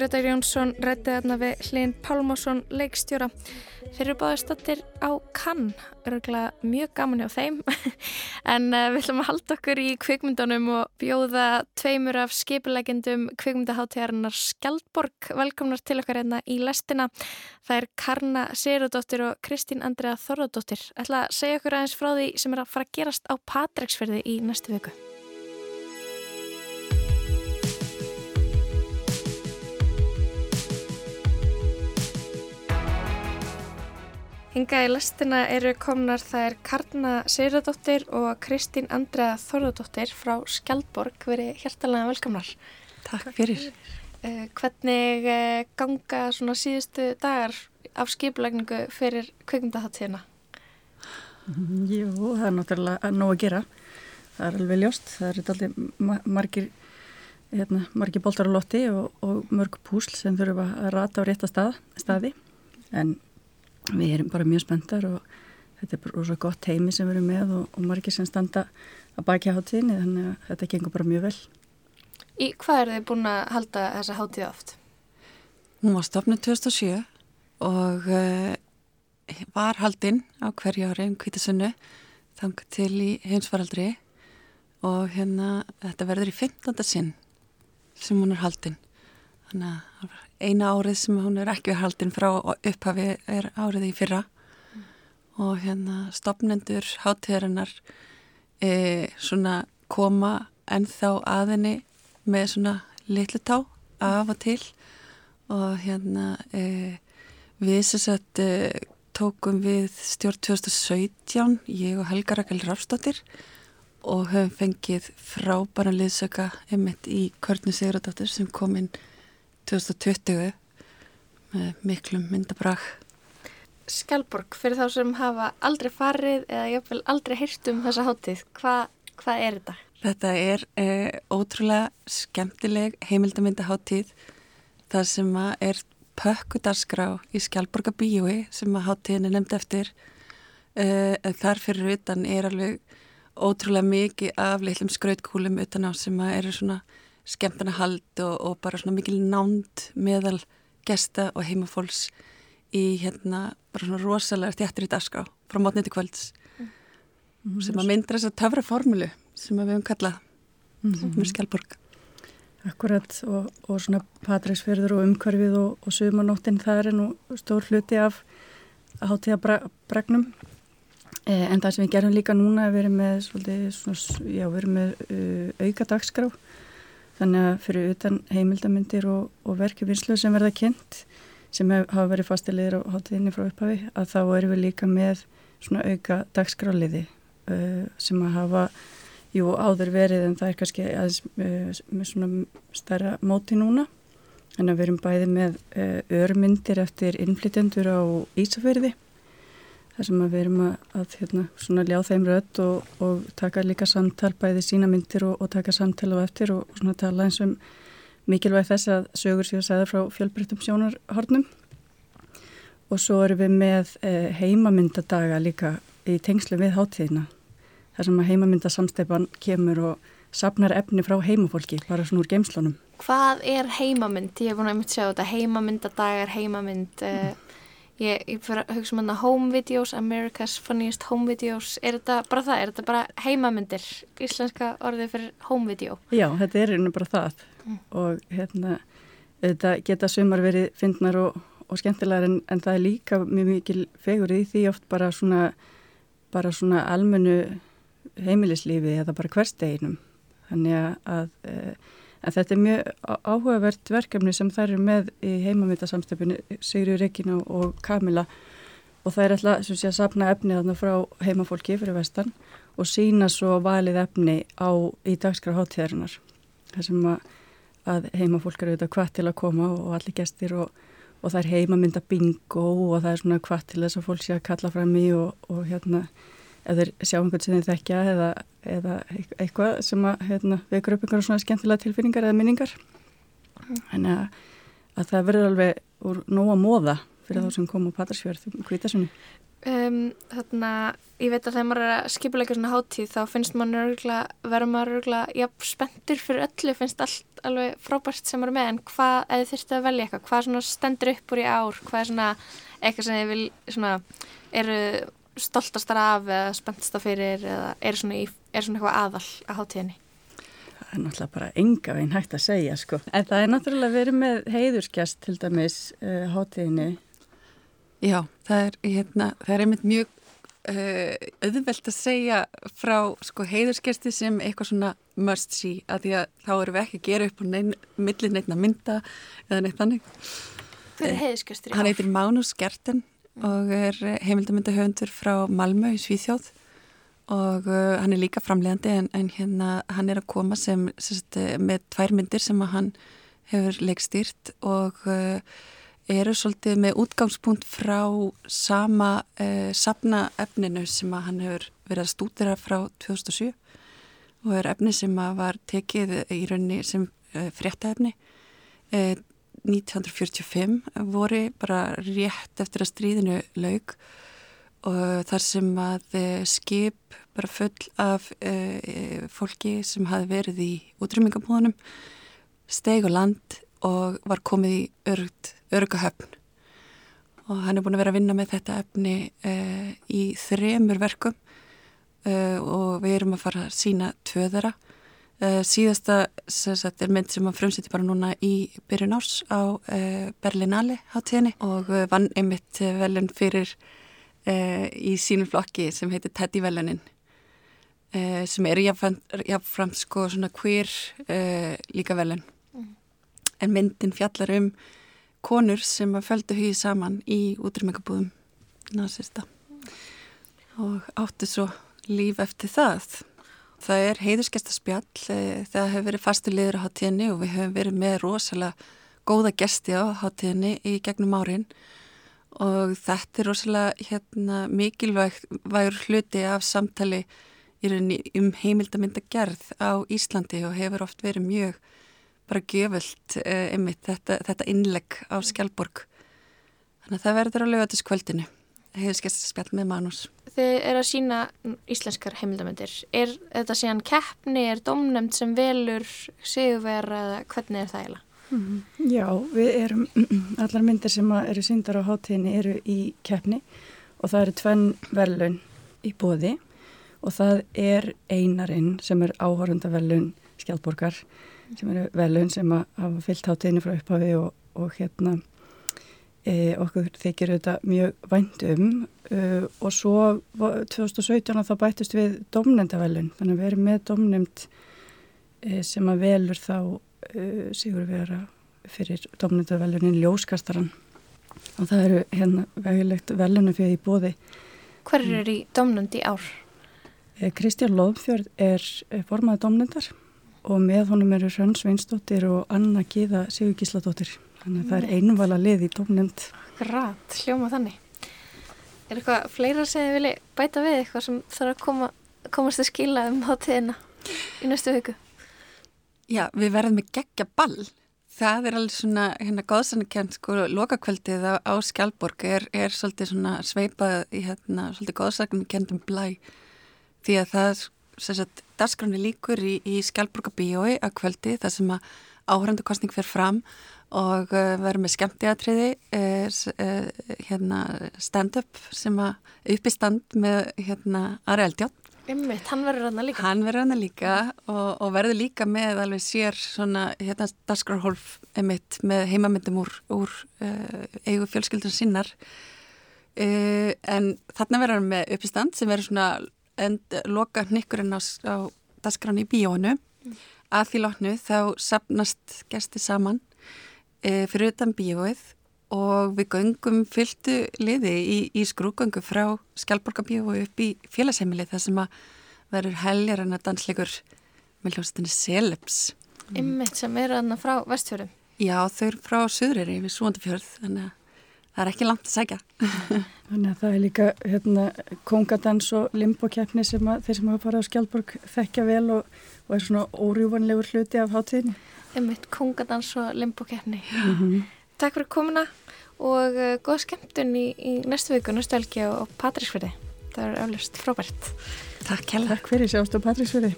Gretar Jónsson rætti þarna við Hlinn Pálmásson leikstjóra. Þeir eru báðið stottir á kann, örgulega mjög gaman hjá þeim, en uh, við ætlum að halda okkur í kvikmyndunum og bjóða tveimur af skipulegjendum kvikmyndaháttíðarinnar Skjaldborg velkomnar til okkar hérna í lestina. Það er Karna Sigurðardóttir og Kristín Andrea Þorðardóttir. Ætla að segja okkur aðeins frá því sem er að fara að gerast á Patreksferði í næstu viku. Hinga í lestina eru komnar þær Karna Sigurðardóttir og Kristín Andrea Þorðardóttir frá Skjaldborg. Verið hjertalega velkomnar. Takk fyrir. Uh, hvernig uh, ganga svona síðustu dagar af skipulagningu fyrir kveikmyndaháttíðina? Jú, það er náttúrulega nóg að gera. Það er alveg ljóst. Það eru alltaf margir, hérna, margir boltar á lotti og, og mörg púsl sem þurfa að rata á rétta stað, staði. En við erum bara mjög spenntar og þetta er bara svo gott heimi sem við erum með og, og margir sem standa að baki háttíðinni þannig að þetta gengur bara mjög vel. Í hvað eru þið búin að halda þessa háttíð oft? Hún var stofnud 2007 og uh, var haldinn á hverju ári um kvítasunnu þang til í heimsfaraldri og hérna þetta verður í 15. sinn sem hún er haldinn. Þannig að eina árið sem hún er ekki haldinn frá upphafi er árið í fyrra mm. og hérna stopnendur hátíðarinnar e, svona koma ennþá aðinni með svona litlu tá af og til og hérna e, við sem sagt e, tókum við stjórn 2017, ég og Helga Rakel Rafstóttir og höfum fengið frábæra liðsöka einmitt í Körnu Sigurðardóttir sem kom inn 2020 með miklum myndabrak. Skjálborg, fyrir þá sem hafa aldrei farið eða jafnvel aldrei heyrt um þessa hátíð, Hva, hvað er þetta? Þetta er eh, ótrúlega skemmtileg heimildamindaháttíð þar sem er pökkudarskrá í Skjálborga bíói sem að háttíðin er nefnd eftir eh, þar fyrir utan er alveg ótrúlega mikið af litlum skrautkúlum utan á sem að eru svona skemmtana hald og, og bara svona mikil nánd meðal gesta og heimafólks í hérna bara svona rosalega stjættir í dagskrá frá mótnið til kvölds Mhm. sem að myndra þess að töfra formulu sem við höfum kallað Mhm. með Skjálborg. Akkurat og, og svona Patræksfjörður og umhverfið og, og sumanóttin það er nú stór hluti af hátíðabragnum eh, en það sem við gerum líka núna er verið með svolítið, svona, já, verið með uh, auka dagskrá þannig að fyrir utan heimildamindir og, og verki vinslu sem verða kynnt sem hef, hafa verið fastilegir á hátíðinni frá upphafi að þá erum við líka með svona auka dagskráliði uh, sem að hafa jú áður verið en það er kannski aðeins uh, með svona stærra móti núna. Þannig að við erum bæði með uh, örmyndir eftir innflytjendur á Ísafyrði þar sem að við erum að, að hérna, svona ljá þeim rödd og, og taka líka samtal bæði sína myndir og, og taka samtal á eftir og, og tala eins um mikilvæg þess að sögur séu að segja frá fjölbreyttum sjónarhornum og svo erum við með uh, heimamyndadaga líka í tengslu við hátíðina þar sem að heimamyndasamsteipan kemur og sapnar efni frá heimafólki bara svona úr geimslunum. Hvað er heimamynd? Ég er búin að einmitt sjá þetta, heimamyndadagar, heimamynd, uh, ég, ég fyrir að hugsa um hana home videos, America's funniest home videos, er þetta bara það, er þetta bara heimamyndir, íslenska orðið fyrir home video? Já, þetta er einu bara það. Og hérna þetta geta sumar verið fyndnar og, og skemmtilegar en, en það er líka mjög mikil fegur í því oft bara svona bara svona almennu heimilislífi eða bara hversteginum þannig að, að, að þetta er mjög áhugavert verkefni sem þær eru með í heimamyndasamstöpunni Sigriður Regina og Kamila og það er alltaf sem sé að sapna efni þarna frá heimafólki fyrir vestan og sína svo valið efni á í dagskrá hátíðarinnar. Þar sem að, að heimafólk eru auðvitað hvað til að koma og allir gestir og, og það er heimamynda bingo og það er svona hvað til þess að fólk sé að kalla fram í og, og hérna ef þeir sjá einhvern sem þeir þekkja eða, eða eitthvað sem að hérna, vekur upp einhverjum svona skemmtilega tilfinningar eða minningar. Þannig að, að það verður alveg úr nóga móða fyrir þá sem kom á Patarsfjörð um kvítasunni Um, þarna, ég veit að þegar maður er að skipuleika svona hátíð þá finnst maður örgulega, verður maður örgulega jafn spenntur fyrir öllu, finnst allt alveg frábært sem maður er með, en hvað, þið þurftu að velja eitthvað, hvað stendur upp úr í ár, hvað er svona eitthvað sem þið vil, svona, eru stoltastar af eða spenntastar fyrir eða er svona, í, er svona eitthvað aðal á hátíðinni? Það er náttúrulega bara enga veginn hægt að segja sko. En það er náttúrulega verið með heiðurskjast til dæmis uh, hátíðinni. Já, það er, hérna, það er einmitt mjög uh, auðvelt að segja frá sko, heiðurskesti sem eitthvað svona must see að því að þá erum við ekki að gera upp neitt að mynda eða neitt þannig. Hver er heiðurskestur í Hann heitir Magnús Gerten og er heimildamöndahöfundur frá Malmö í Svíþjóð. Og uh, hann er líka framlegandi en, en hérna hann er að koma sem, sem sagt, eh, með tvær myndir sem hann hefur leikstýrt og uh, eru svolítið með útgangspunkt frá sama uh, sapna efninu sem hann hefur verið að stúdira frá 2007 og er efni sem var tekið í rauninni sem uh, fréttaefni 1945 voru bara rétt eftir að stríðinu laug og þar sem að eh, skip bara full af uh, fólki sem hafi verið í útrymmingabúðunum steig á land og var komið í örgahöfn og hann er búin að vera að vinna með þetta efni uh, í þremur verkum uh, og við erum að fara að sína tvöðara Uh, síðasta sagt, er mynd sem hann frumsýtti bara núna í byrjun árs á uh, Berlinale hátíðinni og uh, vann einmitt velun fyrir í sínum flokki sem heitir Teddy velunin sem er jáfnframt sko svona queer líka velun Mm. en myndin fjallar um konur sem að földu hugið saman í útrýmingabúðum nasista og áttu svo líf eftir það. Það er heiðuskestaspjall, eh, það hefur verið fastu liður á hátíðinni og við höfum verið með rosalega góða gesti á hátíðinni í gegnum árin og þetta er rosalega hérna, mikilvægur hluti af samtali um heimildamynda gerð á Íslandi og hefur oft verið mjög bara gjöfult eh, þetta, þetta innlegg á Skjálborg. Þannig að það verður á lögatiskvöldinu, heiðuskestaspjall með Manús. Þið er að sína íslenskar heimildamindir. Er þetta síðan keppni, er domnemnd sem velur sigurvera eða hvernig er það eiginlega? Mhm. Já, við erum, allar myndir sem að eru síndar á hátíðinni eru í keppni og það eru tvenn verðlun í bóði og það er einarinn sem er áhorundaverðlun Skjaldborgar sem eru verðlun sem að hafa fyllt hátíðinni frá upphafi og, og hérna e, okkur þykir auðvitað mjög vænt um uh, og svo var- 2017 þá bættist við domnendavelun þannig að við erum með domnend e, sem að velur þá uh, sigur vera fyrir domnendavelunin ljóskastaran og það eru hérna vegilegt velunum fyrir í bóði Hver er í domnend í ár? Eh, Kristján Lóðfjörð er eh, formaður domnendar og með honum eru Hrönn Sveinsdóttir og Anna Gíða Sigur Gísladóttir þannig að það er einvala lið í domnend Grat, hljóma þannig. Er eitthvað fleira sem þið vilji bæta við eitthvað sem þarf að koma, komast að skila um hátíðina í næstu viku? Já, við verðum með geggja ball. Það er alveg svona, hérna, góðsannakent, sko, lokakveldið á, á Skjálborg er, er svolítið svona sveipað í, hérna, svolítið góðsannakendum blæ. Því að það, sem sagt, dagskráni líkur í, í Skjálborga bíói að kvöldi, það sem að áhörandukostning fer fram og uh, verður með skemmtiatriði, uh, uh, hérna, stand-up sem að uppi stand með, hérna, Ari Eldjátt Ymmitt, hann verður hann líka. Hann verður hann líka og, og verður líka með alveg sér svona hérna dagskrarhólf emitt með heimamyndum úr, úr uh, eigu fjölskyldun sinnar. Uh, en þarna verður hann með uppistand sem verður svona end, loka hnykkurinn á, á dagskráni í bíónu að því lóknu þá sapnast gesti saman uh, fyrir utan bíóið og við göngum fylgtu liði í, í skrúgöngu frá Skjálborgabíu upp í félagsheimili þar sem að verður heljar en að dansleikur með hljómsveitinni Celebs. Ymmitt sem eru hann frá vestfjörðum. Já, þau eru frá Suðriri við Súandafjörð, þannig að það er ekki langt að segja. Þannig að það er líka hérna, kongadans og limbókeppni sem að þeir sem hafa farið á Skjaldborg þekkja vel og, og er svona órjúvanlegur hluti af hátíðinni. Ymmitt, kongadans og limbókeppni. Mhm. Takk fyrir komuna og uh, góð skemmtun í, í næstu viku, næstu helgi og Patrísfyrði. Það er eflust frábært. Takk. Takk fyrir, sjáumst á Patrísfyrði.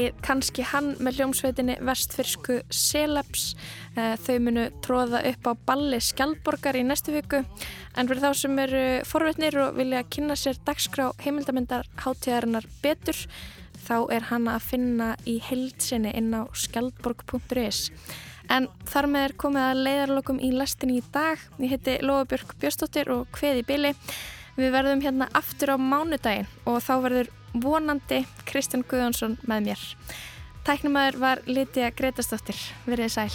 Lægið kannski hann með hljómsveitinni vestfyrsku Celebs. Eh, Þau munu tróða upp á balli Skjaldborgar í næstu viku en fyrir þá sem eru forvetnir og vilja kynna sér dagskrá heimildamindar hátíðarinnar betur þá er hana að finna í heildsinni inn á skjaldborg.is. En þar með er komið að leiðarlokum í lestinni í dag. Ég heiti Lofabjörg Björstóttir og Kveði Bili. Við verðum hérna aftur á mánudaginn og þá verður vonandi Kristján Guðjónsson með mér. Tæknumæður var Lítiða Gretastóttir. Verðið sæl.